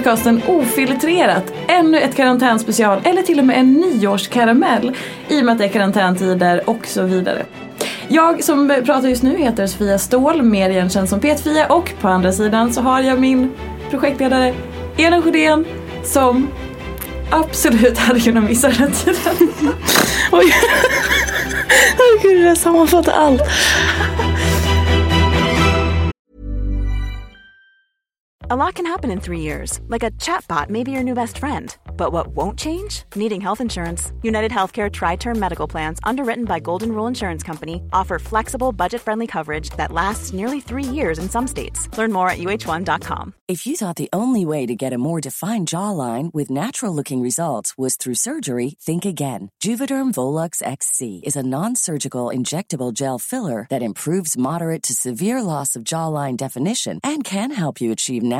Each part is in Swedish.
Podcasten Ofiltrerat. Ännu ett karantänspecial eller till och med en nyårskaramell i och med att det är karantäntider och så vidare. Jag som pratar just nu heter Sofia Ståhl, mer igenkänd som Petfia och på andra sidan så har jag min projektledare Elin Sjödén som absolut hade kunnat missa den här tiden. Oj. Herregud, jag sammanfattar allt. A lot can happen in three years, like a chatbot may be your new best friend. But what won't change? Needing health insurance. United Healthcare Tri Term Medical Plans, underwritten by Golden Rule Insurance Company, offer flexible, budget friendly coverage that lasts nearly three years in some states. Learn more at uh1.com. If you thought the only way to get a more defined jawline with natural looking results was through surgery, think again. Juvederm Volux XC is a non surgical injectable gel filler that improves moderate to severe loss of jawline definition and can help you achieve natural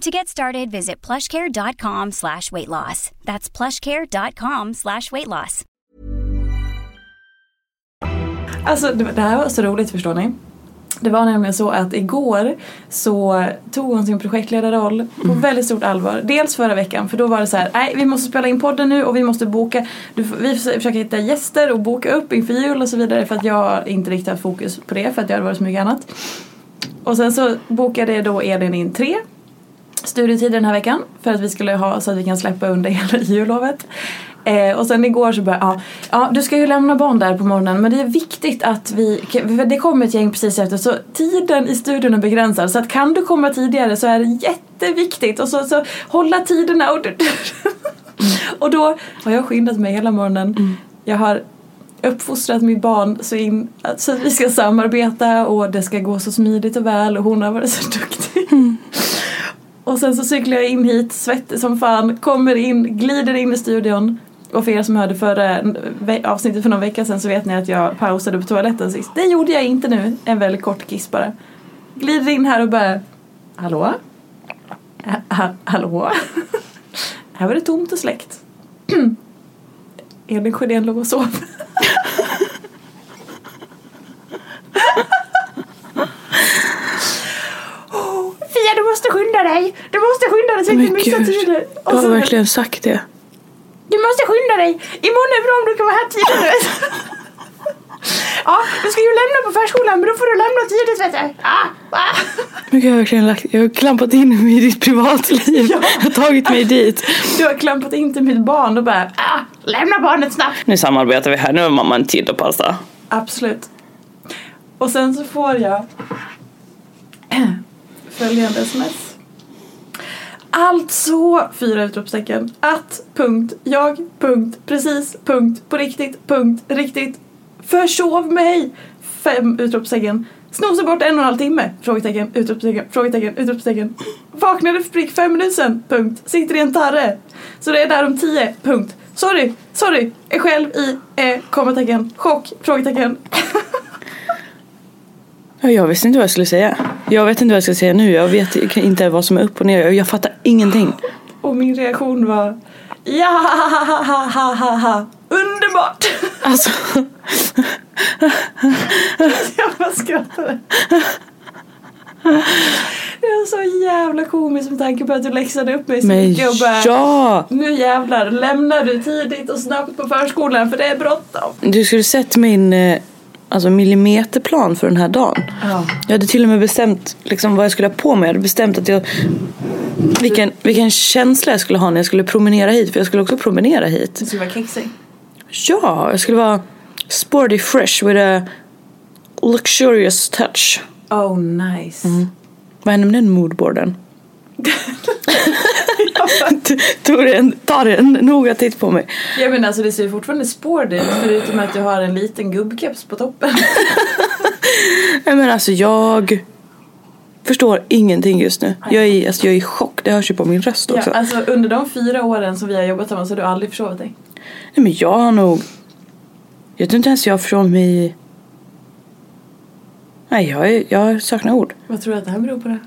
To get started, visit plushcare.com slash weight loss. That's plushcare.com slash weight loss. Alltså det det här var så roligt förstår ni. Det var nämligen så att igår så tog hon sin projektledarroll på väldigt stort allvar. Dels förra veckan för då var det så här, nej vi måste spela in podden nu och vi måste boka, du, vi försöker hitta gäster och boka upp inför jul och så vidare för att jag inte riktigt haft fokus på det för att det hade varit så mycket annat. Och sen så bokade då Elin in tre studietider den här veckan för att vi skulle ha så att vi kan släppa under hela jullovet. Eh, och sen igår så bara, ja, ja du ska ju lämna barn där på morgonen men det är viktigt att vi, för det kommer ett gäng precis efter så tiden i studion är begränsad så att kan du komma tidigare så är det jätteviktigt och så, så hålla tiderna och, och då har jag skyndat mig hela morgonen. Jag har uppfostrat mitt barn så, in, så att vi ska samarbeta och det ska gå så smidigt och väl och hon har varit så duktig. Och sen så cyklar jag in hit, svettig som fan, kommer in, glider in i studion. Och för er som hörde förra avsnittet för någon vecka sedan så vet ni att jag pausade på toaletten sist. Det gjorde jag inte nu, en väldigt kort kiss bara. Glider in här och bara, hallå? Ha- hallå? här var det tomt och släckt. Elin Sjödén låg och sov. Oh, Fia du måste skynda dig! Du måste skynda dig så att Men du missar tiden. jag har verkligen sagt det. Du måste skynda dig! Imorgon är bra om du kan vara här tidigt. ja, du ska ju lämna på förskolan men då får du lämna tidigt vet du. Ah, ah. Men gud, jag har verkligen lagt, jag har klampat in mig i ditt privatliv. Jag har tagit mig dit. Du har klampat in till mitt barn och bara ah, lämna barnet snabbt. Nu samarbetar vi här, nu har mamma tid att passa. Absolut. Och sen så får jag följande sms. Alltså, fyra utropstecken. Att, punkt, jag, punkt, precis, punkt, på riktigt, punkt, riktigt. Försov mig! Fem utropstecken. Snosade bort en och en halv timme. Frågetecken, utropstecken, frågetecken, utropstecken. Vaknade för prick fem minuter sen. Punkt. Sitter i en tarre. Så det är där om tio. Punkt. Sorry, sorry. Är själv i eh, kommatecken. Chock, frågetecken. Ja, Jag visste inte vad jag skulle säga. Jag vet inte vad jag ska säga nu. Jag vet inte vad som är upp och ner. Jag fattar ingenting. Och min reaktion var ja, ha, ha, ha, ha, ha, underbart! Alltså, Jag bara skrattade. Det var så jävla komiskt med tanke på att du läxade upp mig så men mycket och bara ja! Nu jävlar, lämnar du tidigt och snabbt på förskolan för det är bråttom. Du skulle sett min eh, alltså, millimeterplan för den här dagen. Ja. Jag hade till och med bestämt liksom, vad jag skulle ha på mig. Jag hade bestämt att jag vilken, vilken känsla jag skulle ha när jag skulle promenera hit. För jag skulle också promenera hit. Du skulle vara kexig. Ja, jag skulle vara sporty fresh with a luxurious touch. Oh nice. Vad hände med den moodboarden? Tog en, tar en noga titt på mig. Ja men alltså det ser ju fortfarande spår ut förutom att du har en liten gubbkeps på toppen. Nej men alltså jag förstår ingenting just nu. Jag är, alltså, jag är i chock. Det hörs ju på min röst Ja, också. alltså under de fyra åren som vi har jobbat tillsammans har du aldrig försovit dig. Nej men jag har nog... Jag tror inte ens jag förstår mig i... Nej, jag, är, jag saknar ord. Vad tror du att det här beror på det?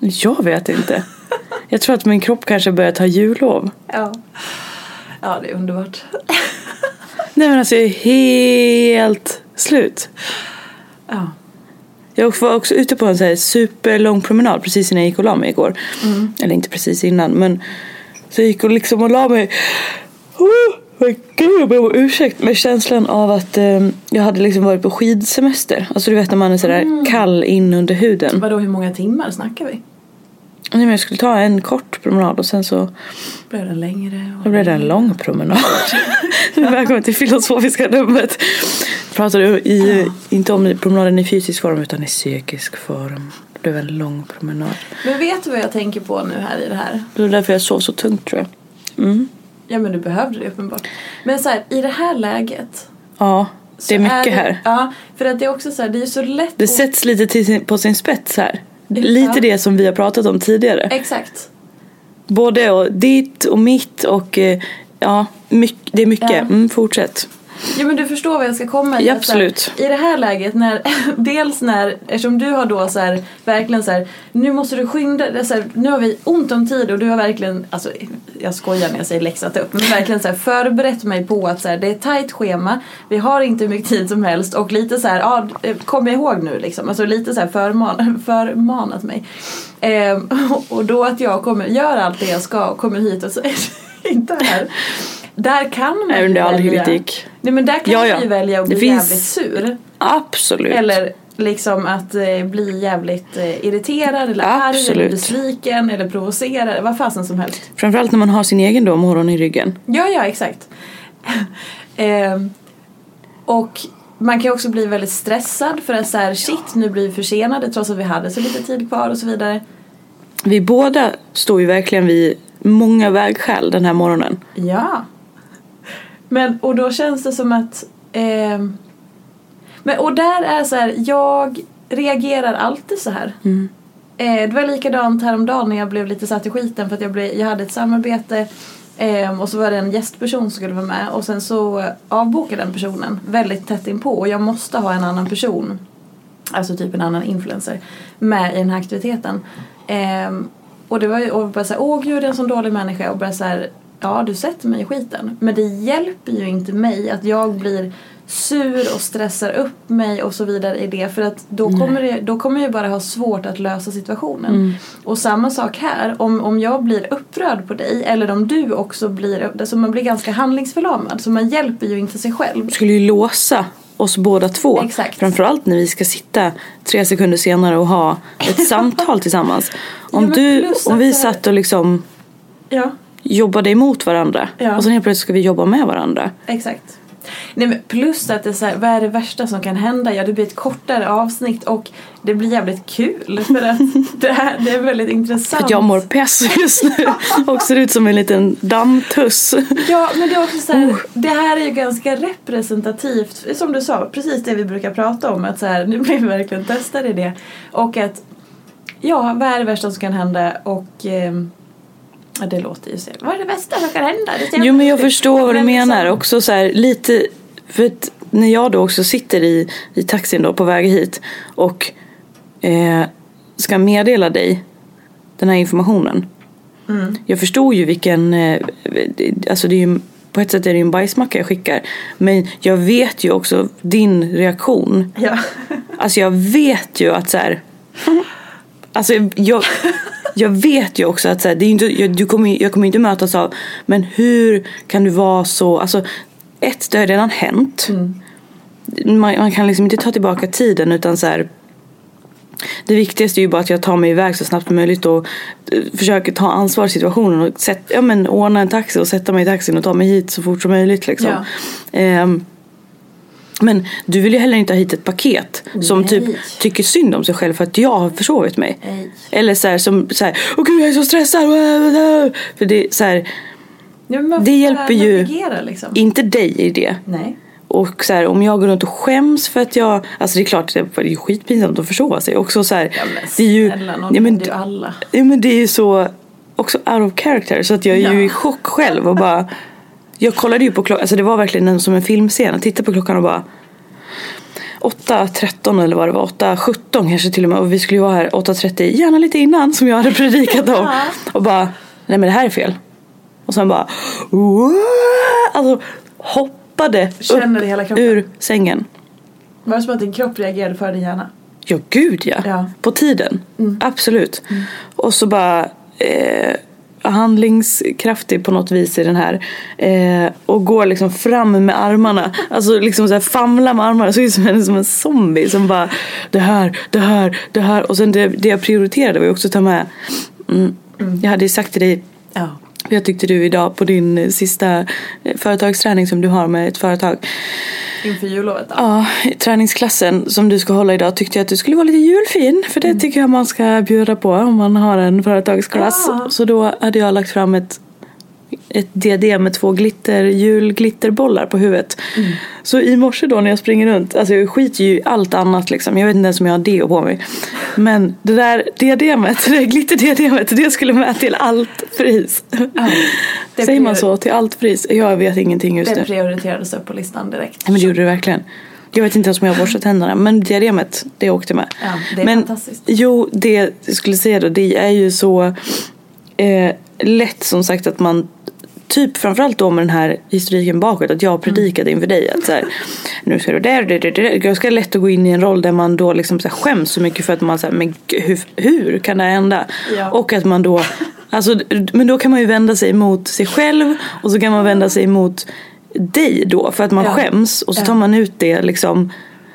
Jag vet inte. Jag tror att min kropp kanske börjar ta jullov. Ja. Ja det är underbart. Nej men alltså jag är helt slut. Ja. Jag var också ute på en så här superlång promenad precis innan jag gick och la mig igår. Eller inte precis innan men så jag gick och liksom och la mig. Oh, men gud jag ber om ursäkt med känslan av att eh, jag hade liksom varit på skidsemester. Alltså du vet när man är sådär kall in under huden. Vadå hur många timmar snackar vi? Nej, men jag skulle ta en kort promenad och sen så Blev det längre? Och... då blev det en lång promenad. Välkommen till filosofiska rummet. Pratar du i, inte om promenaden i fysisk form utan i psykisk form. Det blev en lång promenad. Men vet du vad jag tänker på nu här i det här? Det var därför jag sov så tungt tror jag. Mm. Ja men du behövde det uppenbart. Men så här, i det här läget. Ja, det är mycket det, här. Ja, för att det är också så här, det är så lätt Det att- sätts lite sin, på sin spets här. Lite Ja. det som vi har pratat om tidigare. Exakt. Både och, ditt och mitt och eh, ja, mycket, det är mycket. Ja. Mm, fortsätt. Ja men du förstår vad jag ska komma i. Ja, så här, absolut. I det här läget när, dels när, eftersom du har då så här, verkligen så här, nu måste du skynda så här, nu har vi ont om tid och du har verkligen, alltså jag skojar när jag säger läxat upp, men verkligen så här, förberett mig på att så det är tajt schema, vi har inte hur mycket tid som helst och lite så här, ja kom ihåg nu liksom, alltså lite så här förman, förmanat mig. Ehm, och då att jag kommer, gör allt det jag ska och kommer hit och så är det inte här. Där kan man ju välja- kritik. Nej men där kan Ja, man ja. ju välja att bli finns- jävligt sur. Absolut. Eller liksom att eh, bli jävligt eh, irriterad eller arg eller besviken eller provocerad. Vad fasen som helst. Framförallt när man har sin egen då morgon i ryggen. Ja, ja exakt. Ehm, och man kan också bli väldigt stressad för att så här, shit nu blir vi försenade trots att vi hade så lite tid kvar och så vidare. Vi båda står ju verkligen vid många vägskäl den här morgonen. Ja. Men och då känns det som att ehm, men, och där är så här, jag reagerar alltid så här. Eh, det var likadant häromdagen när jag blev lite satt i skiten för att jag, blev, jag hade ett samarbete ehm, och så var det en gästperson som skulle vara med och sen så eh, avbokade den personen väldigt tätt inpå och jag måste ha en annan person Alltså typ en annan influencer med i den här aktiviteten. Ehm, och det var ju och bara såhär, åh gud det är en sån dålig människa och bara såhär, ja du sätter mig i skiten. Men det hjälper ju inte mig att jag blir sur och stressar upp mig och så vidare i det för att då kommer, det, då kommer jag bara ha svårt att lösa situationen. Och samma sak här, om, om jag blir upprörd på dig eller om du också blir, alltså man blir ganska handlingsförlamad så man hjälper ju inte sig själv. skulle ju låsa oss båda två. Exakt. Framförallt när vi ska sitta tre sekunder senare och ha ett samtal tillsammans. Om, men du, om vi så satt och liksom Ja. Jobbade emot varandra Ja. och sen helt plötsligt ska vi jobba med varandra. Exakt. Nej, men plus att det är så här, vad är det värsta som kan hända? Ja, det blir ett kortare avsnitt och det blir jävligt kul för att det, här, det är väldigt intressant. För att jag mår pess just nu och ser ut som en liten dammtuss. Ja, men det är också så här, det här är ju ganska representativt, som du sa, precis det vi brukar prata om. Att så här, nu blir vi verkligen testade i det. Och att, ja, vad är det värsta som kan hända? Och ehm, ja, det låter ju så. Vad är det värsta som kan hända? Jo men jag förstår vad du liksom- menar. Också så här, lite, för att när jag då också sitter i, i taxin då på väg hit och eh, ska meddela dig den här informationen. Mm. Jag förstod ju vilken, eh, alltså det är ju, på ett sätt är det ju en bajsmacka jag skickar. Men jag vet ju också din reaktion. Ja. Alltså jag vet ju att så här. Alltså jag, jag vet ju också att så här, det är inte, jag, du kommer, jag kommer inte mötas av Men hur kan du vara så Alltså ett, det har redan hänt man, man kan liksom inte ta tillbaka tiden utan så här det viktigaste är ju bara att jag tar mig iväg så snabbt som möjligt och eh, försöker ta ansvar i situationen och sätt, ja, men, ordna en taxi och sätta mig i taxin och ta mig hit så fort som möjligt. Liksom. Ja. Ehm, men du vill ju heller inte ha hit ett paket som Nej. typ tycker synd om sig själv för att jag har försovit mig. Nej. Eller så här, som så här, åh gud jag är så stressad. För det är så här, Ja, Det hjälper ju- navigera, liksom. inte dig i det. Nej. Och så här, om jag går runt och skäms för att jag, alltså det är klart det är ju skitpinsamt att försova sig också så här, Ja, men det är ju, snälla nån, ja, men, det är ju alla. ja, men det är ju så också out of character så att jag är ju Ja. i chock själv och bara jag kollade ju på klockan, alltså det var verkligen en, som en filmscen, jag tittade på klockan och bara 8.13 eller vad det var, 8.17 kanske till och med och vi skulle ju vara här 8.30, gärna lite innan som jag hade predikat om. Och bara, nej men det här är fel. Och sen bara, alltså hoppade Känner upp ur sängen. Var det som att din kropp reagerade för din hjärna? Ja gud ja. Ja. På tiden. Absolut. Och så bara eh, handlingskraftig på något vis i den här. Eh, och går liksom fram med armarna. Alltså liksom så här famlar med armarna. Såg ut som en, som en zombie som bara det här, det här, det här. Och sen det, det jag prioriterade var ju också att ta med. Mm, Jag hade ju sagt till dig Ja jag tyckte du idag på din eh, sista eh, företagsträning som du har med ett företag. Inför jullovet? Ja, träningsklassen som du ska hålla idag tyckte jag att du skulle vara lite julfin. För det tycker jag man ska bjuda på om man har en företagsklass. Ja. Så då hade jag lagt fram ett ett diadem med två glitter, julglitterbollar på huvudet. Så i morse då när jag springer runt, alltså jag skiter ju i allt annat liksom. Jag vet inte ens om jag har deo på mig. Men det där diademet, det där glitterdiademet, det skulle med till allt pris. det Säger man så? Till allt pris? Jag vet ingenting just Det nu. prioriterades upp på listan direkt. Ja, men det gjorde det verkligen. Jag vet inte ens om jag har borstat tänderna. Men diademet, det åkte med. Ja, det är men, fantastiskt. Jo, det jag skulle säga då, det är ju så eh, lätt som sagt att man Typ framförallt då med den här historiken bakåt att jag predikade inför dig att så här, nu ska du där, där, där, där. Det är ganska lätt att gå in i en roll där man då liksom så här skäms så mycket för att man säger men hur, hur kan det hända? Ja. Och att man då, alltså, men då kan man ju vända sig mot sig själv och så kan man vända sig mot dig då för att man Ja. skäms och så Ja. tar man ut det liksom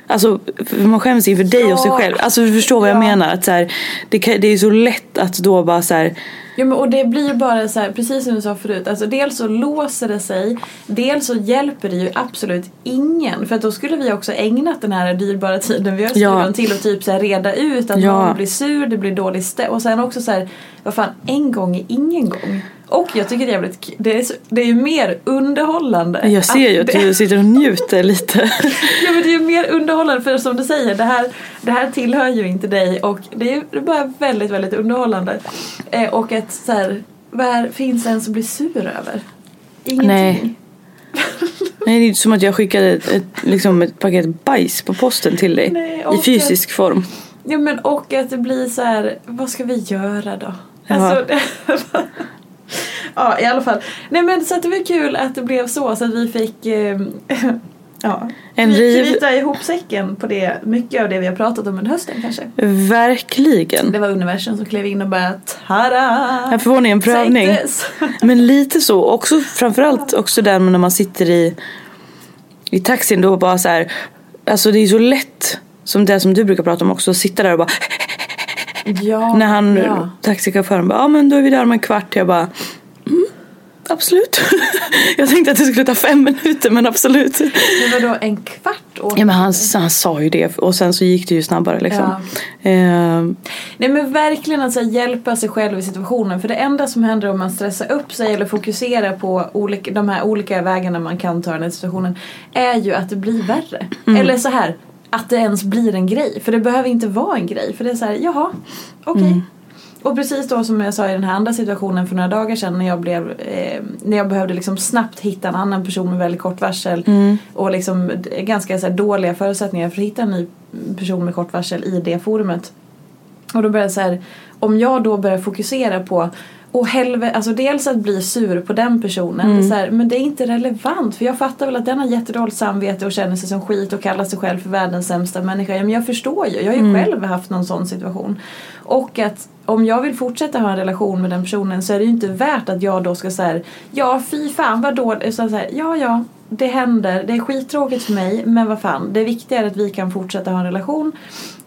Alltså man skäms inför dig och sig Ja. själv. Alltså du förstår vad jag Ja. menar. Att så här, det, kan, det är så lätt att då bara så här, Ja, men, och det blir ju bara så här, precis som du sa förut, alltså dels så låser det sig, dels så hjälper det ju absolut ingen. För att då skulle vi också ägnat den här dyrbara tiden vi har Ja. till att typ så här reda ut att Ja. någon blir sur, det blir dålig stämning. Och sen också så här, vad fan, en gång är ingen gång. Och jag tycker det är jävligt det är, det är ju mer underhållande. jag ser ju att det- du sitter och njuter lite. Ja men det är ju mer underhållande för som du säger det här, det här tillhör ju inte dig och det är ju bara väldigt väldigt underhållande. Eh, och att så här, vad är, finns det en som blir sur över? Ingenting. Nej. Nej, det är inte som att jag skickade ett, ett, liksom ett paket bajs på posten till dig. Nej, I fysisk form. Ja men och att det blir så här, vad ska vi göra då? Ja. Alltså, ja i alla fall. Nej men så att det var kul att det blev så så att vi fick eh, ja, En riv- knyta ihop säcken på det, mycket av det vi har pratat om under hösten kanske. Verkligen. Det var universum som klev in och bara tada! Här får ni en prövning. Men lite så. Också framförallt också där när man sitter i, i taxin då bara så här. Alltså det är så lätt. Som det som du brukar prata om också. Att sitta där och bara. Ja, När han, ja. taxichauffören bara. Ja men då är vi där om en kvart. Jag bara. Absolut. jag tänkte att det skulle ta fem minuter men absolut. Det var då en kvart åt. Ja men han, han sa ju det. Och sen så gick det ju snabbare liksom. Ehm, Nej men verkligen att så här, hjälpa sig själv i situationen. För det enda som händer om man stressar upp sig eller fokuserar på olika, de här olika vägarna man kan ta i den här situationen. Är ju att det blir värre. Mm. Eller så här att det ens blir en grej. För det behöver inte vara en grej. För det är så här, jaha, okej. Mm. Och precis då som jag sa i den här andra situationen för några dagar sedan när jag blev eh, När jag behövde liksom snabbt hitta en annan person med väldigt kort varsel Mm. och liksom ganska så dåliga förutsättningar för att hitta en ny person med kort varsel i det forumet. Och då började jag så här, om jag då börjar fokusera på och helvete, alltså dels att bli sur på den personen. Mm. Det här, men det är inte relevant för jag fattar väl att den har jättedåligt samvete och känner sig som skit och kallar sig själv för världens sämsta människa. Ja, men jag förstår ju, jag har ju Mm. själv haft någon sån situation. Och att om jag vill fortsätta ha en relation med den personen så är det ju inte värt att jag då ska säga ja fy fan vad dåligt. Så här, ja ja det händer, det är skittråkigt för mig men vad fan det är att vi kan fortsätta ha en relation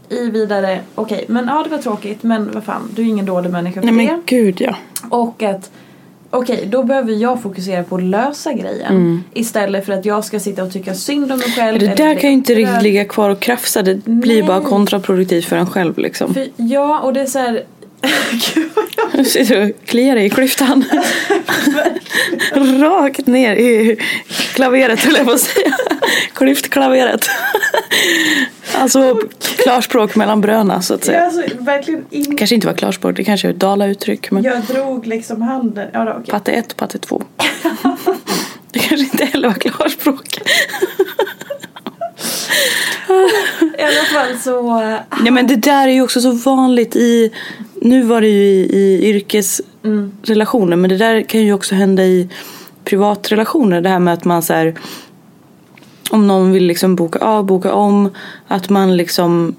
i vidare, okej men ja det var tråkigt men vad fan du är ingen dålig människa för nej det. men gud ja. Och att Okej, då behöver jag fokusera på att lösa grejen. Mm. Istället för att jag ska sitta och tycka synd om mig själv. Det där kan ju inte riktigt ligga kvar och krafsa. Det blir bara Nej. kontraproduktivt för en själv liksom. För, ja, och det är så här... Gud vad jag Du sitter och kliar i klyftan. Rakt ner i klaveret höll jag på att säga. Klyftklaveret. Alltså klarspråk mellan bröna så att säga. alltså verkligen in... kanske inte var klarspråk, det kanske är ett dalauttryck. Men Jag drog liksom handen. Ja, då, okej. patte 1 patte 2. Det kanske inte heller var klarspråk. I alla fall så... Nej men det där är ju också så vanligt i Nu var det ju i, i yrkesrelationer men det där kan ju också hända i privatrelationer. Det här med att man så här, Om någon vill liksom boka av, boka om. Att man liksom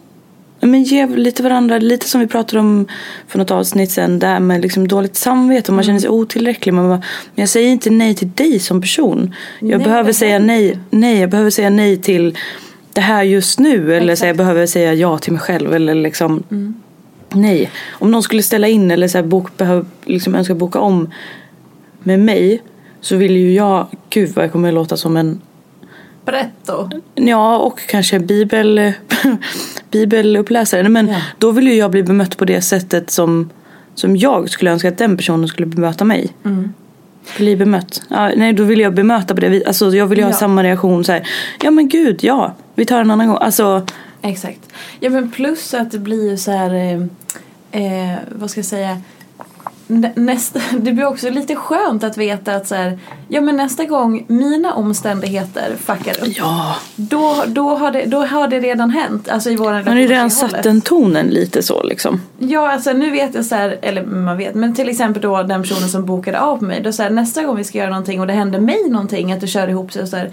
men ge lite varandra, lite som vi pratade om för något avsnitt sen. Det här med liksom dåligt samvete och man känner sig otillräcklig. Man bara, men jag säger inte nej till dig som person. Jag Nej, behöver säga nej, nej, jag behöver säga nej till det här just nu. Eller så jag behöver säga ja till mig själv. Eller liksom nej. Om någon skulle ställa in eller så här, bok, behöv, liksom önska boka om med mig. Så vill ju jag, gud vad jag kommer att låta som en Pretto. Ja, och kanske bibel, bibeluppläsare. Men Ja. då vill ju jag bli bemött på det sättet som, som jag skulle önska att den personen skulle bemöta mig. Bli bemött. Ja, nej, då vill jag bemöta på det viset. Alltså, jag vill ju ha Ja. samma reaktion så här. Ja men gud, ja. Vi tar en annan gång. Alltså, Exakt. Ja men plus att det blir ju så här, eh, eh, vad ska jag säga, Nä- Nästa, det blir också lite skönt att veta att så här, ja men nästa gång mina omständigheter fuckar upp. ja. Då, då, har det, då har det redan hänt. Alltså i vår Man har ju redan satt den tonen lite så liksom. Ja, alltså nu vet jag så här, eller man vet, men till exempel då den personen som bokade av mig. Då så här, nästa gång vi ska göra någonting och det händer mig någonting, att det kör ihop sig och så här,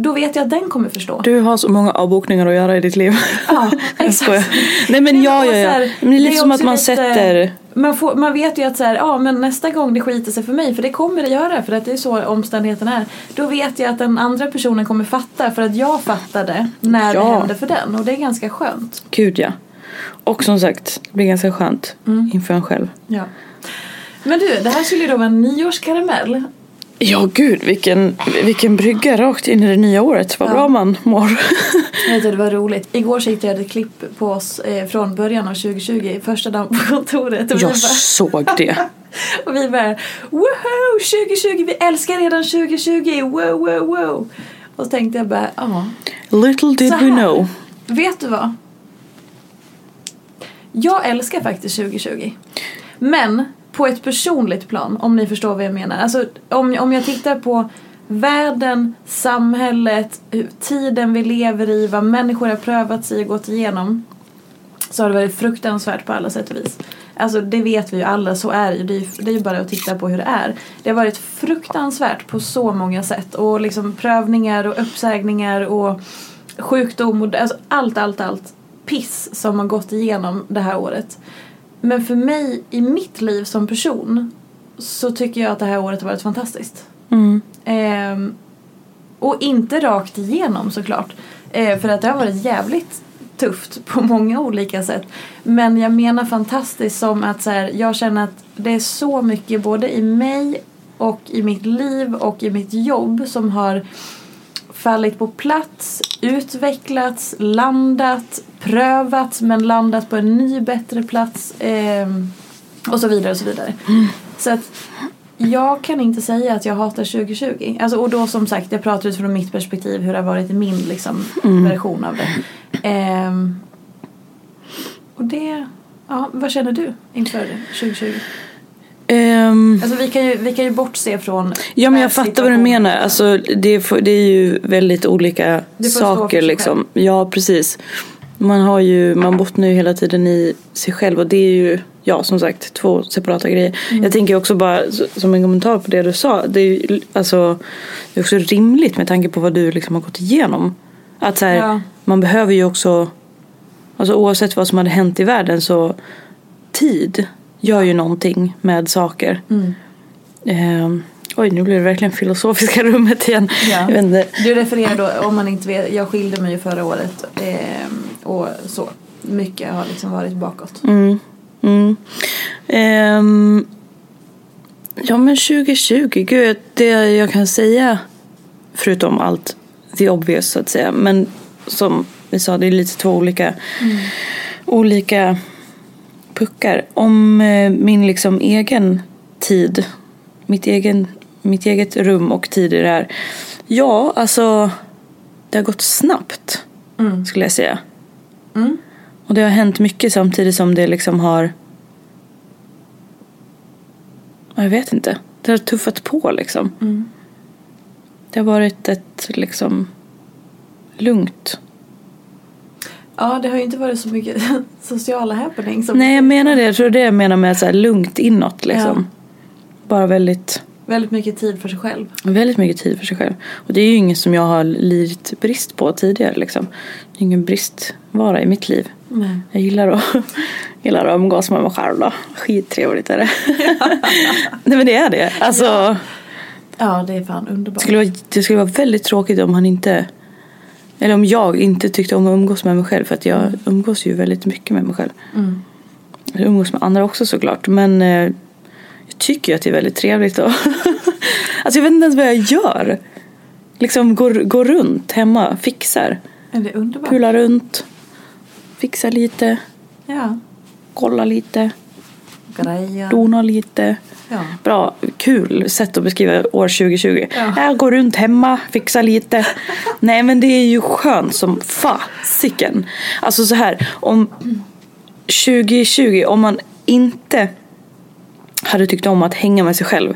då vet jag att den kommer förstå. Du har så många avbokningar att göra i ditt liv. Ja, Jag exakt. skojar. Nej men ja, ja, ja. Men det är lite som att man lite- sätter... Man, får, man vet ju att så här, ja men nästa gång det skiter sig för mig, för det kommer det göra för att det är så omständigheten är. Då vet jag att den andra personen kommer fatta för att jag fattade när Ja. det hände för den och det är ganska skönt. Gud ja. Och som sagt, det blir ganska skönt Mm. inför en själv. Ja. Men du, det här skulle ju då vara en nyårskaramell. Ja gud, vilken, vilken brygga rakt in i det nya året. Vad Ja. bra man mår. Jag det var roligt. Igår så hittade jag ett klipp på oss eh, från början av 2020, första dagen på kontoret. Jag bara, såg det. och vi bara woho 2020, vi älskar redan 2020, wow wow wow. Och så tänkte jag bara, ja. Little did we know. Vet du vad? Jag älskar faktiskt 2020. Men på ett personligt plan, om ni förstår vad jag menar. Alltså om, om jag tittar på världen, samhället, tiden vi lever i, vad människor har prövat sig och gått igenom. Så har det varit fruktansvärt på alla sätt och vis. Alltså det vet vi ju alla, så är det ju. Det är ju det är ju bara att titta på hur det är. Det har varit fruktansvärt på så många sätt. Och liksom prövningar och uppsägningar och sjukdom och alltså allt, allt, allt piss som har gått igenom det här året. Men för mig i mitt liv som person så tycker jag att det här året har varit fantastiskt. Mm. Ehm, och inte rakt igenom såklart. Eh, för att det har varit jävligt tufft på många olika sätt. Men jag menar fantastiskt som att så här, jag känner att det är så mycket både i mig och i mitt liv och i mitt jobb som har fallit på plats, utvecklats, landat, prövats men landat på en ny bättre plats ehm, och så vidare och så vidare. Så att jag kan inte säga att jag hatar 2020. Alltså, och då som sagt, jag pratar utifrån mitt perspektiv hur det har varit i min liksom, version av det. Ehm, och det, ja, vad känner du inför 2020? Ehm, Alltså vi kan ju, vi kan ju bortse från ja men jag fattar vad du menar. Alltså, det, det är ju väldigt olika saker liksom. Ja precis. Man har ju, man bottnar ju hela tiden i sig själv och det är ju, ja som sagt, två separata grejer. Mm. Jag tänker också bara som en kommentar på det du sa. Det är ju alltså, det är också rimligt med tanke på vad du liksom har gått igenom. Att så här, Ja. man behöver ju också, alltså oavsett vad som hade hänt i världen så tid gör ju någonting med saker. Mm. Ehm, oj, nu blir det verkligen filosofiska rummet igen. Ja. Du refererar då, om man inte vet, jag skilde mig ju förra året ehm, och så. Mycket har liksom varit bakåt. Mm. Mm. Ehm, ja men 2020, gud det jag kan säga förutom allt the obvious så att säga. Men som vi sa, det är lite två olika, olika puckar. Om eh, min liksom egen tid, mitt, egen, mitt eget rum och tid i det här. Ja, alltså det har gått snabbt skulle jag säga. Och det har hänt mycket samtidigt som det liksom har Ja, Jag vet inte. Det har tuffat på liksom. Det har varit ett liksom lugnt. Ja, det har ju inte varit så mycket sociala happenings. som- Nej jag menar det. Jag tror det jag menar med så här lugnt inåt liksom. Bara väldigt, Väldigt mycket tid för sig själv. väldigt mycket tid för sig själv. Och det är ju inget som jag har lidit brist på tidigare liksom. Det är ingen bristvara i mitt liv. Nej. Jag gillar att, gillar att umgås med mig själv då. Skittrevligt är det. Nej men det är det. Alltså. Ja, det är fan Det underbart. skulle, vara, det skulle vara väldigt tråkigt om han inte Eller om jag inte tyckte om att umgås med mig själv För att jag umgås ju väldigt mycket med mig själv Mm. Jag umgås med andra också såklart Men eh, Jag tycker ju att det är väldigt trevligt och Alltså jag vet inte ens vad jag gör Liksom går, går runt hemma, fixar Är det underbart? Pular runt Fixar lite, Ja. kollar lite Grejer. dona lite. Ja. Bra, kul sätt att beskriva år 2020. Ja. Jag går runt hemma, fixar lite. Nej men det är ju skönt som fasiken. Alltså så här, om 2020, om man inte hade tyckt om att hänga med sig själv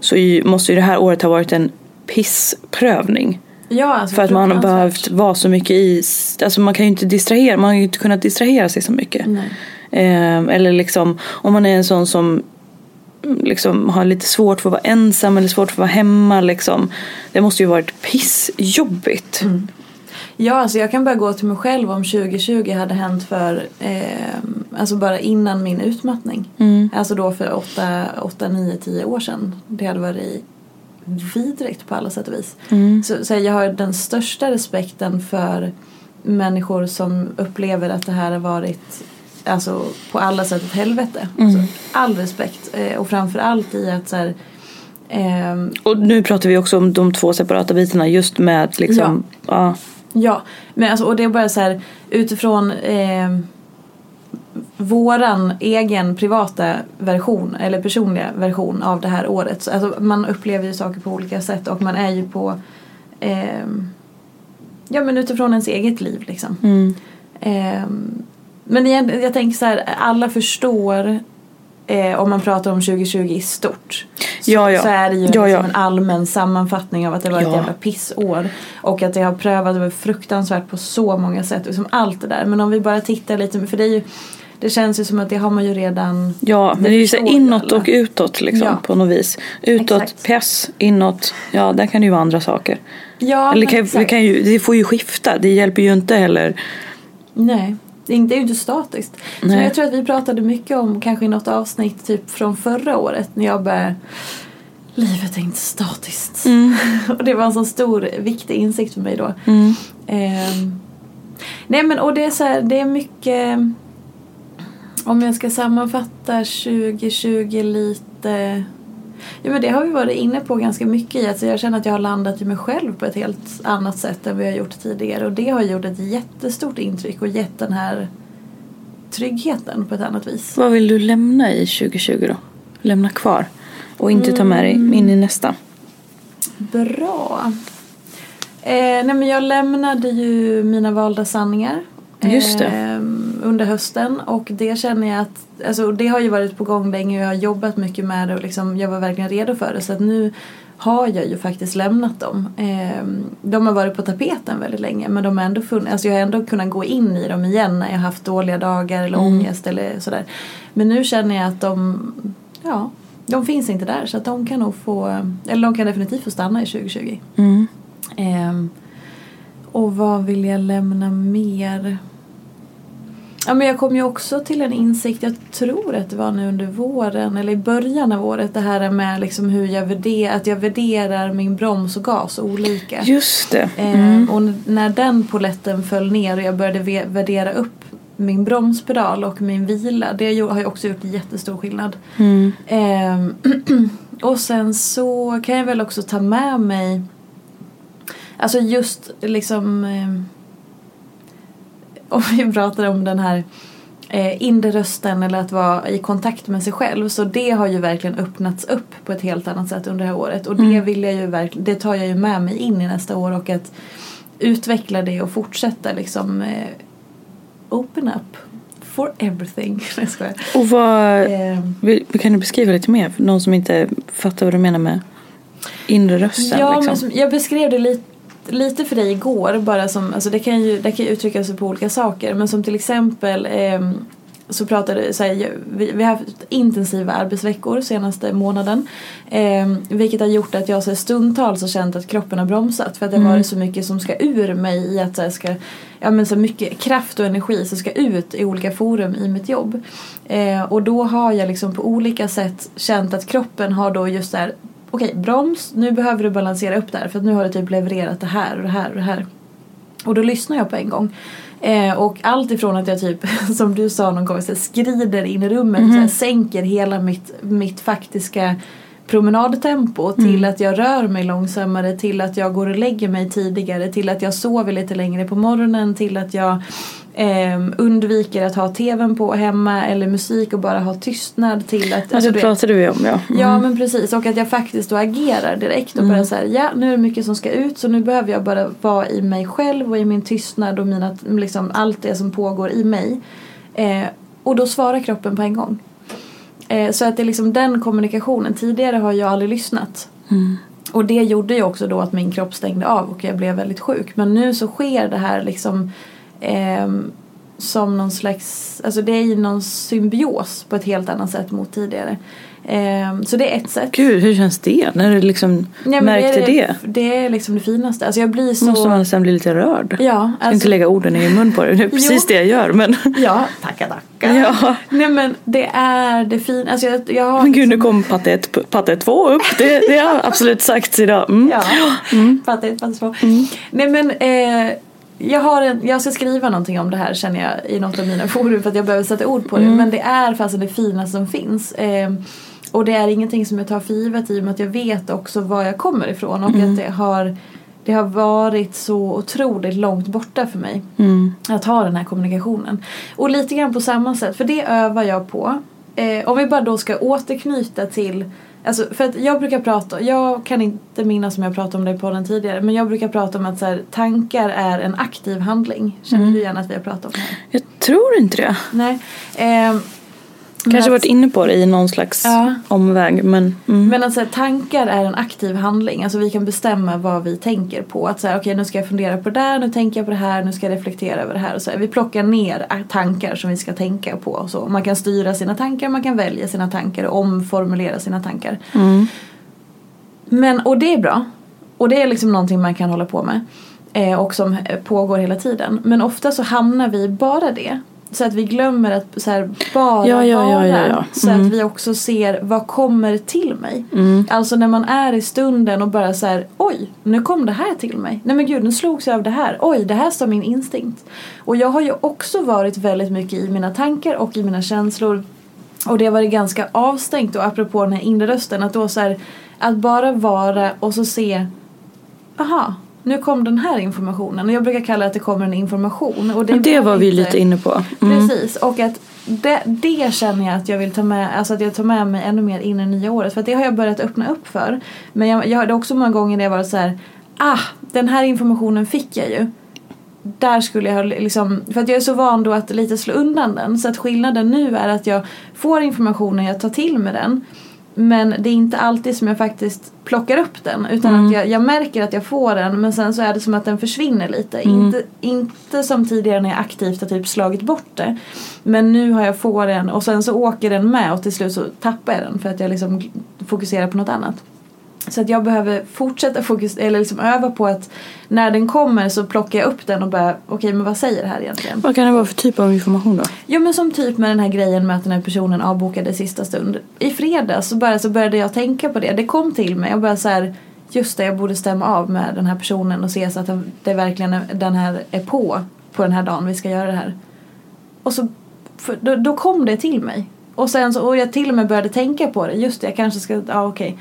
så måste ju det här året ha varit en pissprövning. Ja, alltså För att man har behövt vara så mycket i, alltså man kan ju inte distrahera, man har ju inte kunnat distrahera sig så mycket. Nej. Eh, eller liksom om man är en sån som liksom har lite svårt för att vara ensam eller svårt för att vara hemma liksom. Det måste ju varit pissjobbigt. Mm. Ja, alltså jag kan bara gå till mig själv om 2020 hade hänt för, eh, alltså bara innan min utmattning. Mm. Alltså då för 8, 8, 9, 10 år sedan. Det hade varit vidrigt på alla sätt och vis. Mm. Så, så jag har den största respekten för människor som upplever att det här har varit alltså, på alla sätt ett helvete. Mm. Så, all respekt. Eh, och framför allt i att så här, ehm, Och nu pratar vi också om de två separata bitarna just med liksom, ja. Ja, men alltså, och det är bara så här utifrån eh, våran egen privata version eller personliga version av det här året. Så, alltså, man upplever ju saker på olika sätt och man är ju på eh, ja men utifrån ens eget liv liksom. Mm. Eh, men jag, jag tänker så här, alla förstår eh, om man pratar om 2020 i stort. Så, Ja, ja. så är det ju Ja, liksom en allmän sammanfattning av att det var ett jävla pissår. Och att det har prövat fruktansvärt på så många sätt. Liksom allt det där. Men om vi bara tittar lite, för det är ju det känns ju som att det har man ju redan Ja, men det är ju så inåt och utåt liksom Ja. på något vis. Utåt Exakt. press, inåt, ja där kan det ju vara andra saker. Ja, Eller kan, exakt. kan ju, det får ju skifta, det hjälper ju inte heller. Nej, det är ju inte statiskt. Så Nej. jag tror att vi pratade mycket om, kanske i något avsnitt typ från förra året när jag började Livet är inte statiskt. och det var en sån stor, viktig insikt för mig då. Ehm, nej men och det är så här, det är mycket Om jag ska sammanfatta 2020 lite Ja men det har vi varit inne på ganska mycket i. Alltså jag känner att jag har landat i mig själv på ett helt annat sätt än vi har gjort tidigare. Och det har gjort ett jättestort intryck och gett den här tryggheten på ett annat vis. Vad vill du lämna i 2020 då? Lämna kvar och inte ta med dig Mm. in i nästa. Bra. Eh, nej men jag lämnade ju mina valda sanningar. Just det. Eh, under hösten och det känner jag att, alltså det har ju varit på gång länge och jag har jobbat mycket med det och liksom jag var verkligen redo för det så att nu har jag ju faktiskt lämnat dem. Eh, de har varit på tapeten väldigt länge men de har ändå funnits, alltså jag har ändå kunnat gå in i dem igen när jag har haft dåliga dagar eller Mm. ångest eller sådär. Men nu känner jag att de, ja, de finns inte där så att de kan nog få, eller de kan definitivt få stanna i 2020. Mm. Ehm, och vad vill jag lämna mer? Ja, men jag kom ju också till en insikt, jag tror att det var nu under våren eller i början av året det här med liksom hur jag värderar, att jag värderar min broms och gas olika. Just det. Ehm, Mm. Och n- när den poletten föll ner och jag började värdera upp min bromspedal och min vila. Det har ju också gjort jättestor skillnad. Mm. Ehm, och sen så kan jag väl också ta med mig Alltså just liksom ehm, Om vi pratar om den här eh, inre rösten eller att vara i kontakt med sig själv så det har ju verkligen öppnats upp på ett helt annat sätt under det här året och det Mm. vill jag ju verkligen, det tar jag ju med mig in i nästa år och att utveckla det och fortsätta liksom eh, open up for everything. Jag. Och vad, vill- kan du beskriva lite mer för någon som inte fattar vad du menar med inre rösten? Ja, liksom? men som, jag beskrev det lite, lite för dig igår. Bara som, alltså det, kan ju, det kan ju uttrycka sig på olika saker. Men som till exempel ehm, så pratade så här, vi, vi har haft intensiva arbetsveckor senaste månaden. ehm, vilket har gjort att jag så här, stundtals har känt att kroppen har bromsat. För att det har Mm. varit så mycket som ska ur mig i att så här, ska, ja, men så mycket kraft och energi som ska ut i olika forum i mitt jobb. Eh, och då har jag liksom på olika sätt känt att kroppen har då just där Okej, broms, nu behöver du balansera upp det här för att nu har du typ levererat det här och det här och det här. Och då lyssnar jag på en gång. Eh, och allt ifrån att jag typ, som du sa någon gång, så här, skrider in i rummet och så här, sänker hela mitt, mitt faktiska promenadtempo till att jag rör mig långsammare, till att jag går och lägger mig tidigare, till att jag sover lite längre på morgonen, till att jag Ehm, undviker att ha tvn på hemma eller musik och bara ha tystnad till att... Ja, det du pratade vi om ja. Mm. Ja men precis och att jag faktiskt då agerar direkt och Mm. bara så här, ja nu är det mycket som ska ut så nu behöver jag bara vara i mig själv och i min tystnad och mina, liksom allt det som pågår i mig. Eh, och då svarar kroppen på en gång. Eh, så att det är liksom den kommunikationen. Tidigare har jag aldrig lyssnat. Mm. Och det gjorde ju också då att min kropp stängde av och jag blev väldigt sjuk. Men nu så sker det här liksom ehm, som någon slags, alltså det är ju någon symbios på ett helt annat sätt mot tidigare. Ehm, så det är ett sätt. Gud, hur känns det? När du liksom Ja, märkte det, det? är det? Är liksom det finaste. Alltså jag blir så... Måste man nästan bli lite rörd? Ja, Jag ska alltså- inte lägga orden i mun på dig. Det är precis Jo. det jag gör. Men, Ja, tacka tacka. Ja. Nej men det är det fina. Alltså jag, jag har men gud, nu kom patte 1 patte två upp. Det, det har absolut sagts idag. Mm. Ja, fattar inte, fattar så. Nej men eh, jag, har en, jag ska skriva någonting om det här känner jag i något av mina forum för att jag behöver sätta ord på det. Mm. Men det är faktiskt det finaste som finns. Eh, och det är ingenting som jag tar för givet i och med att jag vet också var jag kommer ifrån och Mm. att det har, det har varit så otroligt långt borta för mig. Mm. Att ha den här kommunikationen. Och lite grann på samma sätt, för det övar jag på. Eh, om vi bara då ska återknyta till Alltså för att jag brukar prata, jag kan inte minnas om jag pratade om det på den tidigare men jag brukar prata om att så här, tankar är en aktiv handling. Känner Mm. du igen att vi har pratat om det här? Jag tror inte det. Nej. Men Kanske varit inne på det i någon slags Ja. omväg. Men, mm. Men alltså tankar är en aktiv handling. Alltså vi kan bestämma vad vi tänker på. Att säga okej nu ska jag fundera på det där, nu tänker jag på det här, nu ska jag reflektera över det här. Och så här. Vi plockar ner tankar som vi ska tänka på. Och så. Man kan styra sina tankar, man kan välja sina tankar och omformulera sina tankar. Mm. Men, och det är bra. Och det är liksom någonting man kan hålla på med. Eh, och som eh, pågår hela tiden. Men ofta så hamnar vi bara det. Så att vi glömmer att så här, bara Ja, ja, vara. ja, ja. Så Mm. att vi också ser vad kommer till mig. Mm. Alltså när man är i stunden och bara så här, oj, nu kom det här till mig. Nej men gud, nu slogs jag av det här. Oj, det här sa min instinkt. Och jag har ju också varit väldigt mycket i mina tankar och i mina känslor. Och det har varit ganska avstängt och apropå den här inre rösten att då så här, att bara vara och så se, aha, nu kom den här informationen. Och jag brukar kalla det att det kommer en information. Och det, det behöver var vi lite inne på. Mm. Precis, och att det, det känner jag att jag vill ta med, alltså att jag tar med mig ännu mer in i nya året. För det har jag börjat öppna upp för. Men jag, jag hade också många gånger när jag varit så här, ah, den här informationen fick jag ju. Där skulle jag ha liksom, för att jag är så van då att lite slå undan den. Så att skillnaden nu är att jag får informationen, jag tar till mig den. Men det är inte alltid som jag faktiskt plockar upp den. Utan Mm. att jag, jag märker att jag får den men sen så är det som att den försvinner lite. Mm. Inte, inte som tidigare när jag aktivt har typ slagit bort det. Men nu har jag får den och sen så åker den med och till slut så tappar jag den för att jag liksom fokuserar på något annat. Så att jag behöver fortsätta fokus eller liksom öva på att när den kommer så plockar jag upp den och bara okej men vad säger det här egentligen? Vad kan det vara för typ av information då? Ja men som typ med den här grejen med att den här personen avbokade sista stund. I fredags så, bara, så började jag tänka på det. Det kom till mig och bara så här just det jag borde stämma av med den här personen och se så att det verkligen är, den här är på på den här dagen vi ska göra det här. Och så för, då, då kom det till mig. Och sen så, och jag till och med började tänka på det. Just det, jag kanske ska, ja okej.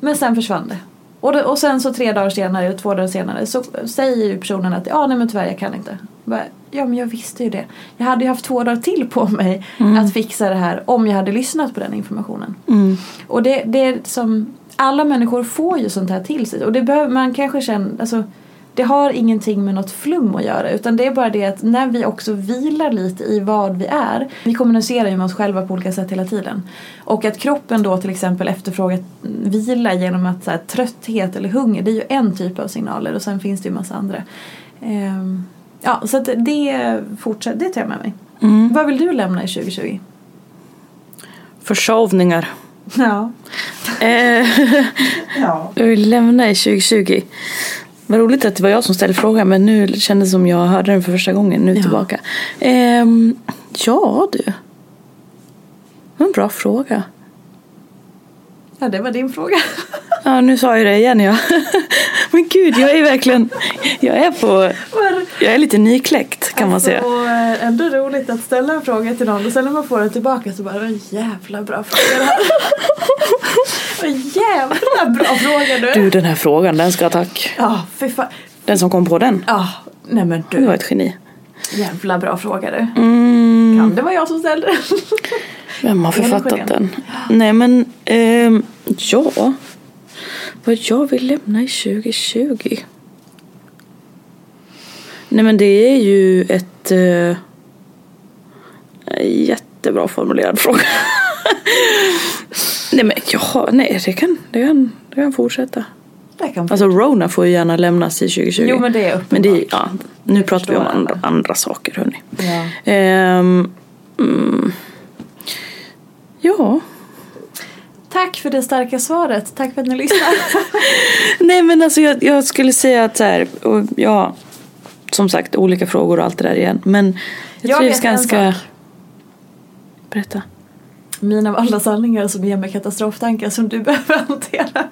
Men sen försvann det. Och, det, och sen så tre dagar senare, eller två dagar senare, så säger ju personen att ja nej men tyvärr jag kan inte. Bara, ja men jag visste ju det. Jag hade ju haft två dagar till på mig att fixa det här om jag hade lyssnat på den informationen. Mm. Och det, det är som, alla människor får ju sånt här till sig. Och det behöver man kanske känna, alltså det har ingenting med något flum att göra utan det är bara det att när vi också vilar lite i vad vi är. Vi kommunicerar ju med oss själva på olika sätt hela tiden. Och att kroppen då till exempel efterfrågar vila genom att så här, trötthet eller hunger det är ju en typ av signaler och sen finns det ju massa andra. Ehm, ja så att det fortsätter, det tar jag med mig. Mm. Vad vill du lämna i 2020? Försovningar. Ja. Eh, ja. jag vill lämna i 2020. Vad roligt att det var jag som ställde frågan men nu kändes det som jag hörde den för första gången nu Ja. tillbaka. Ehm, ja du. Det var en bra fråga. Ja det var din fråga. Ja nu sa jag det igen ja. Men gud jag är verkligen, jag är på, jag är lite nykläckt kan man säga. Och eh, ändå roligt att ställa en fråga till någon och sen när man får den tillbaka så bara en jävla bra fråga. En jävla bra fråga du. Du den här frågan den ska ha tack. Ja, fy fan. Den som kom på den. Ja, nej men Du var du. ett geni. Jävla bra fråga du. Mm, Kan det vara jag som ställde den? vem har författat den? Nej men, ehm, ja. Vad jag vill lämna i 2020? Nej men det är ju ett eh, jättebra formulerad fråga. nej men ja, nej det kan, det kan, det kan fortsätta. Det kan Alltså Rona får ju gärna lämnas i 2020. Jo, men det är Men det uppenbart. ja, nu Det pratar vi om andra, andra saker hörni. Ja. Ehm, mm, ja. Tack för det starka svaret. Tack för att ni lyssnar. Nej men alltså jag, jag skulle säga att så här, och ja, som sagt olika frågor och allt det där igen. Men jag, Jag trivs en ganska... sak. Berätta. Mina valda sanningar som ger mig katastroftankar som du behöver hantera.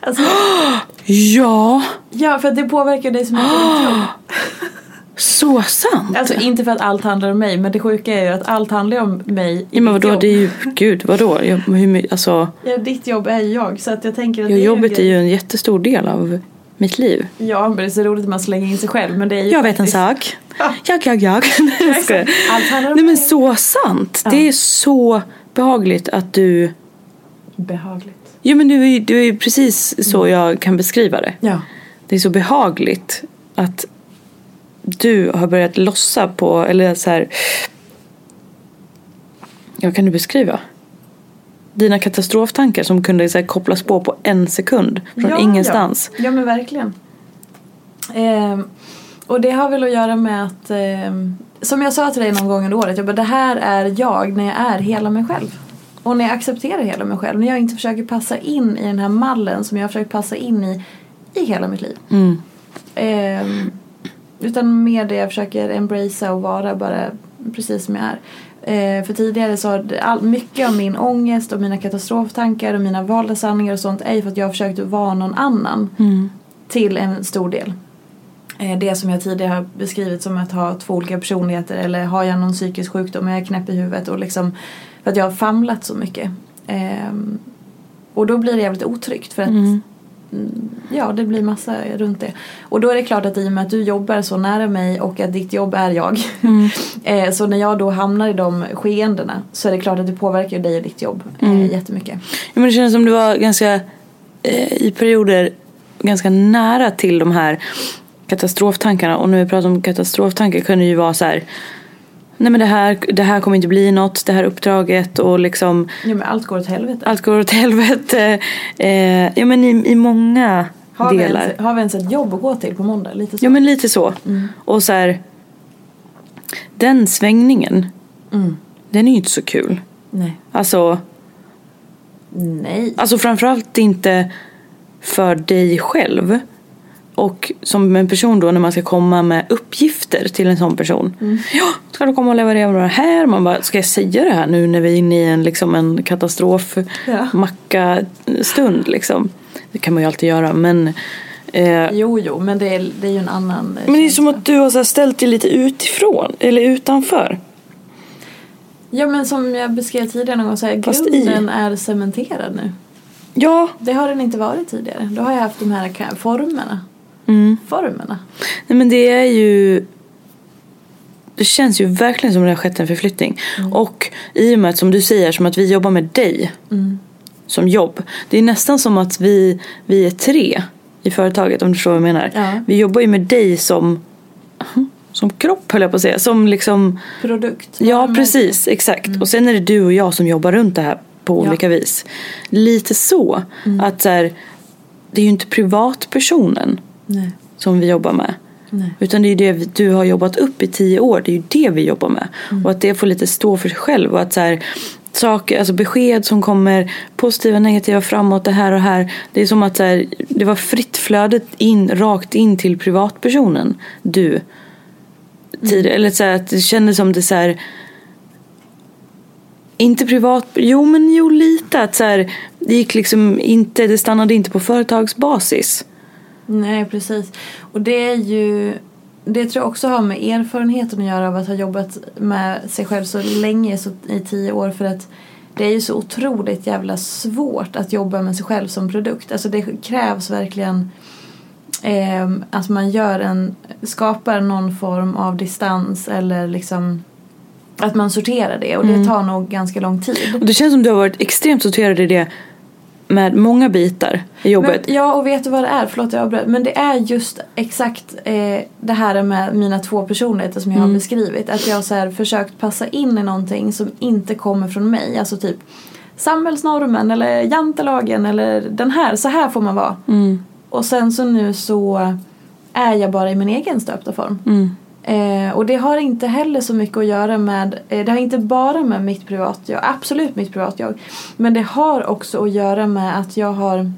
Alltså, Ja, ja, för att det påverkar dig så mycket. så sant. Alltså inte för att allt handlar om mig men det sjuka är ju att allt handlar om mig i ja, men vadå, jobb. det är ju, gud vadå? Jag, hur, alltså, Ja, ditt jobb är ju jag så att jag tänker att ja, det är jobbet är ju en jättestor del av mitt liv. Ja men det är så roligt att man slänger in sig själv men det är ju Jag vet en sak. Ja. Jag, jag, jag. Allt handlar om Nej men mig. så sant. Det är så behagligt att du... Behagligt. Jo men du du är ju precis så jag kan beskriva det. Ja. Det är så behagligt att du har börjat lossa på, eller så här. Jag kan du beskriva? Dina katastroftankar som kunde så här, kopplas på på en sekund från ja, ingenstans. Ja, ja men verkligen. Ehm, och det har väl att göra med att ehm, som jag sa till dig någon gång under året, jag bara, det här är jag när jag är hela mig själv. Och när jag accepterar hela mig själv, när jag inte försöker passa in i den här mallen som jag har försökt passa in i i hela mitt liv. Mm. Ehm, utan mer det jag försöker embracea och vara bara precis som jag är. Eh, för tidigare så har all, mycket av min ångest och mina katastroftankar och mina valda sanningar och sånt är för att jag har försökt vara någon annan. Mm. Till en stor del. Eh, det som jag tidigare har beskrivit som att ha två olika personligheter eller har jag någon psykisk sjukdom och jag är knäpp i huvudet och liksom för att jag har famlat så mycket. Ehm, och då blir det jävligt otryggt för att Mm. Mm, ja, det blir massa runt det. Och då är det klart att i och med att du jobbar så nära mig och att ditt jobb är jag. Mm. eh, så när jag då hamnar i de skeendena så är det klart att det påverkar dig och ditt jobb Mm. eh, jättemycket. Ja, men det känns som du var ganska eh, i perioder ganska nära till de här katastroftankarna. Och när vi pratar om katastroftankar kan det ju vara så här. Nej men det här, det här kommer inte bli något, det här uppdraget och liksom Ja, men allt går åt helvete. allt går åt helvete. Eh, ja men i, i många har, vi delar. ens, har vi ens ett jobb att gå till på måndag? Lite så. Ja men lite så. Mm. Och så här. Den svängningen. Mm. Den är ju inte så kul. Nej. Alltså, Nej. alltså framförallt inte för dig själv. Och som en person då när man ska komma med uppgifter till en sån person. Mm. Ja, ska du komma och leverera det här? Man bara, ska jag säga det här nu när vi är inne i en, liksom en katastrofmacka-stund liksom? Det kan man ju alltid göra men eh, Jo, jo, men det är, det är ju en annan eh, Men det är som att du har så ställt dig lite utifrån eller utanför. Ja, men som jag beskrev tidigare någon gång så är Fast i. grunden är cementerad nu. Ja. Det har den inte varit tidigare. Då har jag haft de här formerna. Mm. Formerna. Nej men det är ju Det känns ju verkligen som det har skett en förflyttning. Och i och med att som du säger som att vi jobbar med dig Mm. som jobb. Det är nästan som att vi, vi är tre i företaget om du förstår vad jag menar. Ja. Vi jobbar ju med dig som som kropp höll jag på att säga. Som liksom Produkt. Ja, precis. Exakt. Och sen är det du och jag som jobbar runt det här på Ja. olika vis. Lite så. Att så här, det är ju inte privatpersonen Nej. som vi jobbar med. Nej. Utan det är ju det du har jobbat upp i tio år. Det är ju det vi jobbar med. Och att det får lite stå för sig själv. Och att så här, saker, alltså besked som kommer positiva, negativa, framåt, det här och här. Det är som att så här, det var fritt flödet in, rakt in till privatpersonen. Du. Tidigare. Eller så här, att det kändes som det så här. Inte privat, jo men jo lite. Att så det gick liksom inte, det stannade inte på företagsbasis. Nej, precis. Och det är ju... Det tror jag också har med erfarenheten att göra av att ha jobbat med sig själv så länge, så i tio år. För att det är ju så otroligt jävla svårt att jobba med sig själv som produkt. Alltså det krävs verkligen eh, att man gör en, skapar någon form av distans eller liksom att man sorterar det och det Mm. tar nog ganska lång tid. Och det känns som du har varit extremt sorterad i det med många bitar i jobbet. Men, ja och vet du vad det är? Förlåt jag avbröt. Men det är just exakt eh, det här med mina två personligheter som jag har Mm. beskrivit. Att jag har försökt passa in i någonting som inte kommer från mig. Alltså typ samhällsnormen eller jantelagen eller den här, så här får man vara. Mm. Och sen så nu så är jag bara i min egen stöpta form. Mm. Eh, och det har inte heller så mycket att göra med, eh, det har inte bara med mitt privatjag, absolut mitt privatjag. Men det har också att göra med att jag har,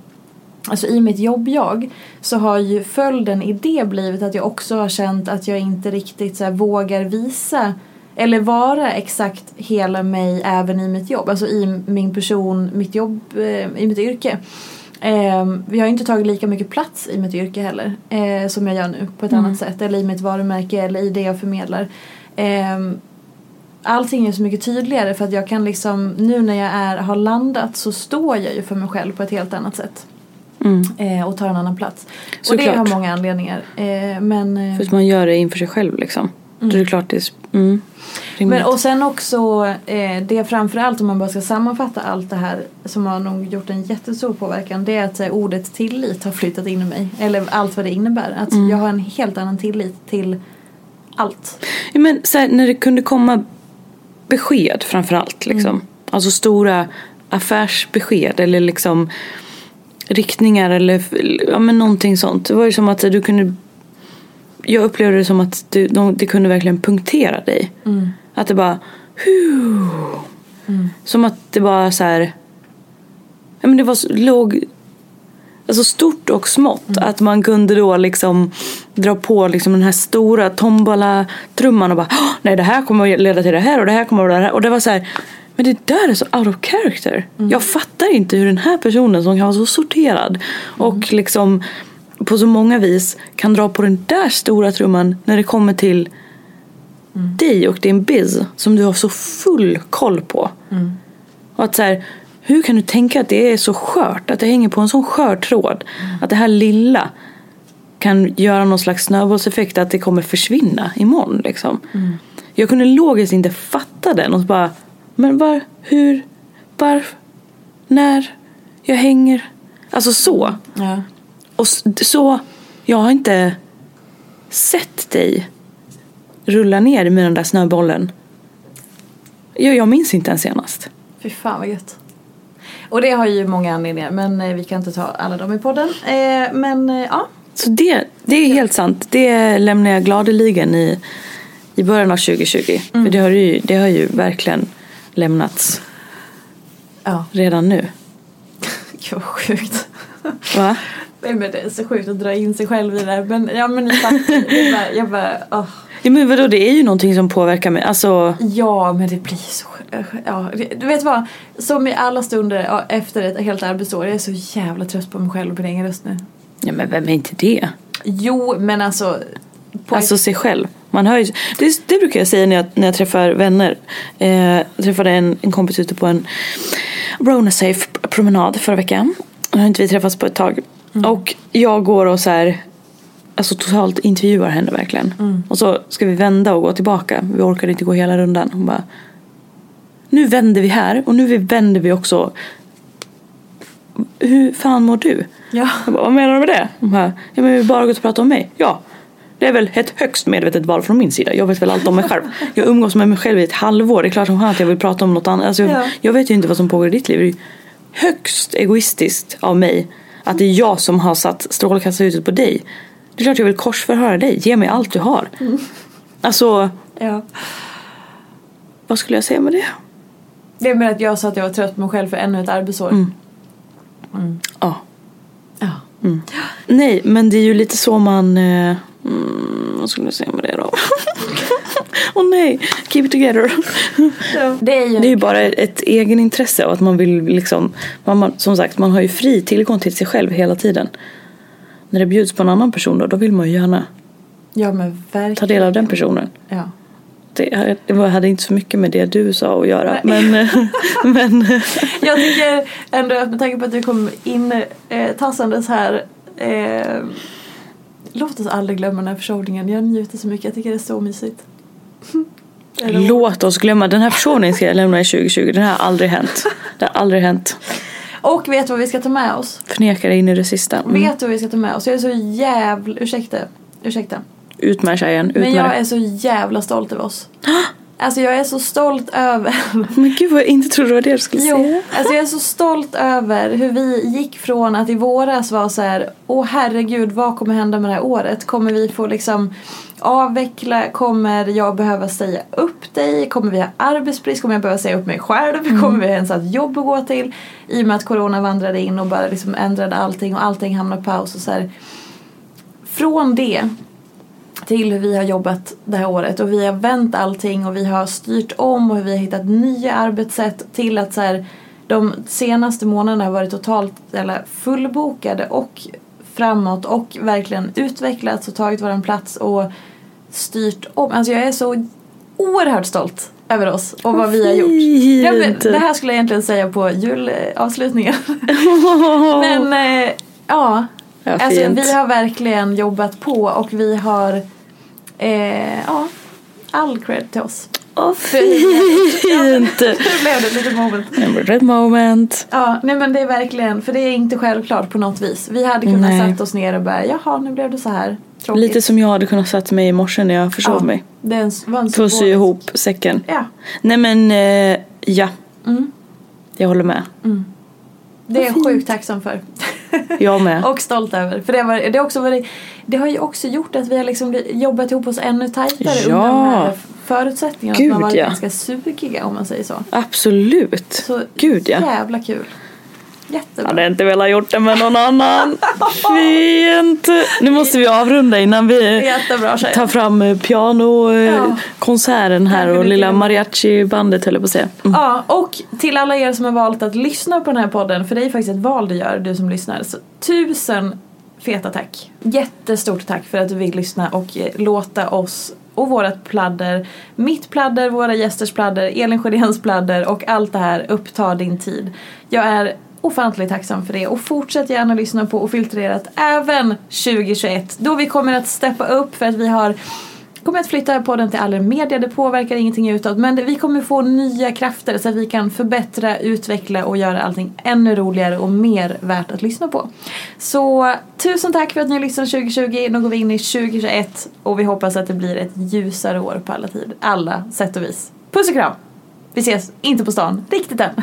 alltså i mitt jobbjag så har ju följden i det blivit att jag också har känt att jag inte riktigt så här, vågar visa eller vara exakt hela mig även i mitt jobb, alltså i min person, mitt jobb, eh, i mitt yrke. Eh, vi har inte tagit lika mycket plats i mitt yrke heller eh, som jag gör nu på ett Mm. annat sätt eller i mitt varumärke eller i det jag förmedlar. Eh, allting är så mycket tydligare för att jag kan liksom nu när jag är, har landat så står jag ju för mig själv på ett helt annat sätt. Mm. Eh, och tar en annan plats. Och Såklart. det har många anledningar. Eh, men, För att man gör det inför sig själv liksom. Då är det klart det är mm. Men och sen också eh, det framförallt om man bara ska sammanfatta allt det här som har nog gjort en jättestor påverkan det är att eh, ordet tillit har flyttat in i mig. Eller allt vad det innebär. Att Mm. jag har en helt annan tillit till allt. Ja, men så här, när det kunde komma besked framförallt liksom. Mm. Alltså stora affärsbesked eller liksom riktningar eller ja, men någonting sånt. Det var ju som att du kunde jag upplevde det som att du, de, det kunde verkligen punktera dig. Mm. Att det bara hu, Som att det bara så här ja, men det var låg Alltså stort och smått. Att man kunde då liksom dra på liksom den här stora tombola-trumman och bara "Åh, nej det här kommer att leda till det här och det här kommer att leda till det här. Och det var så här, men det där är så out of character. Jag fattar inte hur den här personen som kan vara så sorterad och liksom på så många vis kan dra på den där stora trumman när det kommer till dig och din biz som du har så full koll på. Och att så här, hur kan du tänka att det är så skört? Att det hänger på en sån skör tråd? Att det här lilla kan göra någon slags snöbollseffekt att det kommer försvinna imorgon liksom. Jag kunde logiskt inte fatta den och bara, men var, hur, var, när, jag hänger. Alltså så. Ja. Och så, jag har inte sett dig rulla ner med den där snöbollen. Jag, jag minns inte ens senast. Fy fan vad gött. Och det har ju många anledningar men eh, vi kan inte ta alla dem i podden. Eh, men eh, ja. Så det, det är helt sant. Det lämnar jag gladeligen i, i början av 2020. För det har, ju, det har ju verkligen lämnats Ja. redan nu. Gud vad sjukt. Va? Nej men det är så sjukt att dra in sig själv i det. Men ja men ni fattar. Jag bara, jag bara åh. Ja, men vadå, det är ju någonting som påverkar mig. Alltså, Ja men det blir så ja, det- Du vet vad? Som i alla stunder ja, efter ett helt arbetsår. Jag är så jävla trött på mig själv och min egen röst nu. ja men vem är inte det? Jo men alltså. Alltså ett, sig själv. Man hör ju, det, det brukar jag säga när jag, när jag träffar vänner. Eh, jag träffade en, en kompis ute på en Rona Safe promenad förra veckan. Nu har inte vi träffats på ett tag. Och jag går och så här, alltså totalt intervjuar henne verkligen. Och så ska vi vända och gå tillbaka. Vi orkade inte gå hela rundan. Hon bara, nu vänder vi här och nu vänder vi också. Hur fan mår du? ja. Jag bara, vad menar du med det? Hon bara, ja men vi bara gått och pratat om mig. Ja, det är väl ett högst medvetet val från min sida. Jag vet väl allt om mig själv. Jag umgås med mig själv i ett halvår. Det är klart som fan att jag vill prata om något annat. Alltså, Ja. Jag vet ju inte vad som pågår i ditt liv. Högst egoistiskt av mig att det är jag som har satt strålkastarljuset på dig. Det är klart jag vill korsförhöra dig. Ge mig allt du har. Alltså, ja. vad skulle jag säga med det? Det är med att jag sa att jag var trött på mig själv för ännu ett arbetsår. Ja. Ja. Nej, men det är ju lite så man... Eh, mm, vad skulle jag säga med det då? Åh nej, keep it together. Det är ju, Det är ju bara ett egenintresse och att man vill liksom, man, som sagt man har ju fri tillgång till sig själv hela tiden. När det bjuds på en annan person då, då vill man ju gärna Ja men verkligen. ta del av den personen. Ja. Det, det var- hade inte så mycket med det du sa att göra. Nej. Men, eh, men eh, Jag tycker ändå att med tanke på att du kom in eh, tassandes här eh, låt oss aldrig glömma den här försovningen. Jag njuter så mycket. Jag tycker det är så mysigt. Låt oss glömma, den här försovningen ska jag lämna i 2020. Den här har aldrig hänt. Det har aldrig hänt. Och vet du vad vi ska ta med oss? Förnekar det in i det sista. Mm. Vet du vad vi ska ta med oss? Jag är så jävla... Ursäkta. Ursäkta. Ut med tjejen, ut Men jag är så jävla stolt över oss. Alltså jag är så stolt över... Men gud vad jag inte trodde det var det du skulle Jo, säga. alltså jag är så stolt över hur vi gick från att i våras vara så här, åh herregud, vad kommer hända med det här året? Kommer vi få liksom avveckla? Kommer jag behöva säga upp dig? Kommer vi ha arbetsbrist? Kommer jag behöva säga upp mig själv? Kommer vi ens ha ett jobb att gå till? I och med att corona vandrade in och bara liksom ändrade allting och allting hamnade på paus och så här. Från det till hur vi har jobbat det här året och vi har vänt allting och vi har styrt om och vi har hittat nya arbetssätt till att så här, de senaste månaderna har varit totalt eller fullbokade och framåt och verkligen utvecklats och tagit våran plats och styrt om. Alltså jag är så oerhört stolt över oss och vad vi har gjort. Ja, men, det här skulle jag egentligen säga på julavslutningen. men eh, ja, Ja, alltså, vi har verkligen jobbat på och vi har eh, ja, all cred till oss. Åh fint! Nu blev det lite moment. Red moment. Ja, nej men det är verkligen, för det är inte självklart på något vis. Vi hade kunnat Nej. sätta oss ner och bara, jaha nu blev det så här. Tråkigt. Lite som jag hade kunnat satt mig i morse när jag försov Ja, mig. Det är en, var en För att sy ihop säcken. Ja, Nej men eh, ja. Mm. Jag håller med. det är jag sjukt tacksam för. Jag med. och stolt över. För det, var, det, har också varit, det har ju också gjort att vi har liksom jobbat ihop oss ännu tajtare Ja. under de här förutsättningarna Gud, som har varit ja. ganska sugiga om man säger så. Absolut. Så Gud ja. jävla kul. Jättebra. hade inte velat gjort det med någon annan. Fint. Nu måste vi avrunda innan vi Jättebra tar fram Ja. pianokonserten här Kanske och lilla mariachi-bandet höll jag på att säga. Mm. Ja, och till alla er som har valt att lyssna på den här podden, för det är faktiskt ett val du gör, du som lyssnar. Så tusen feta tack. Jättestort tack för att du vill lyssna och eh, låta oss och vårat pladder, mitt pladder, våra gästers pladder, Elin Sjödéns pladder och allt det här upptar din tid. Jag är ofantligt tacksam för det och fortsätt gärna lyssna på Ofiltrerat även 2021 då vi kommer att steppa upp för att vi har kommer att flytta podden till alla media, det påverkar ingenting utåt men vi kommer få nya krafter så att vi kan förbättra, utveckla och göra allting ännu roligare och mer värt att lyssna på. Så tusen tack för att ni har lyssnat 2020, nu går vi in i 2021 och vi hoppas att det blir ett ljusare år på alla tid, alla sätt och vis. Puss och kram! Vi ses inte på stan, riktigt än.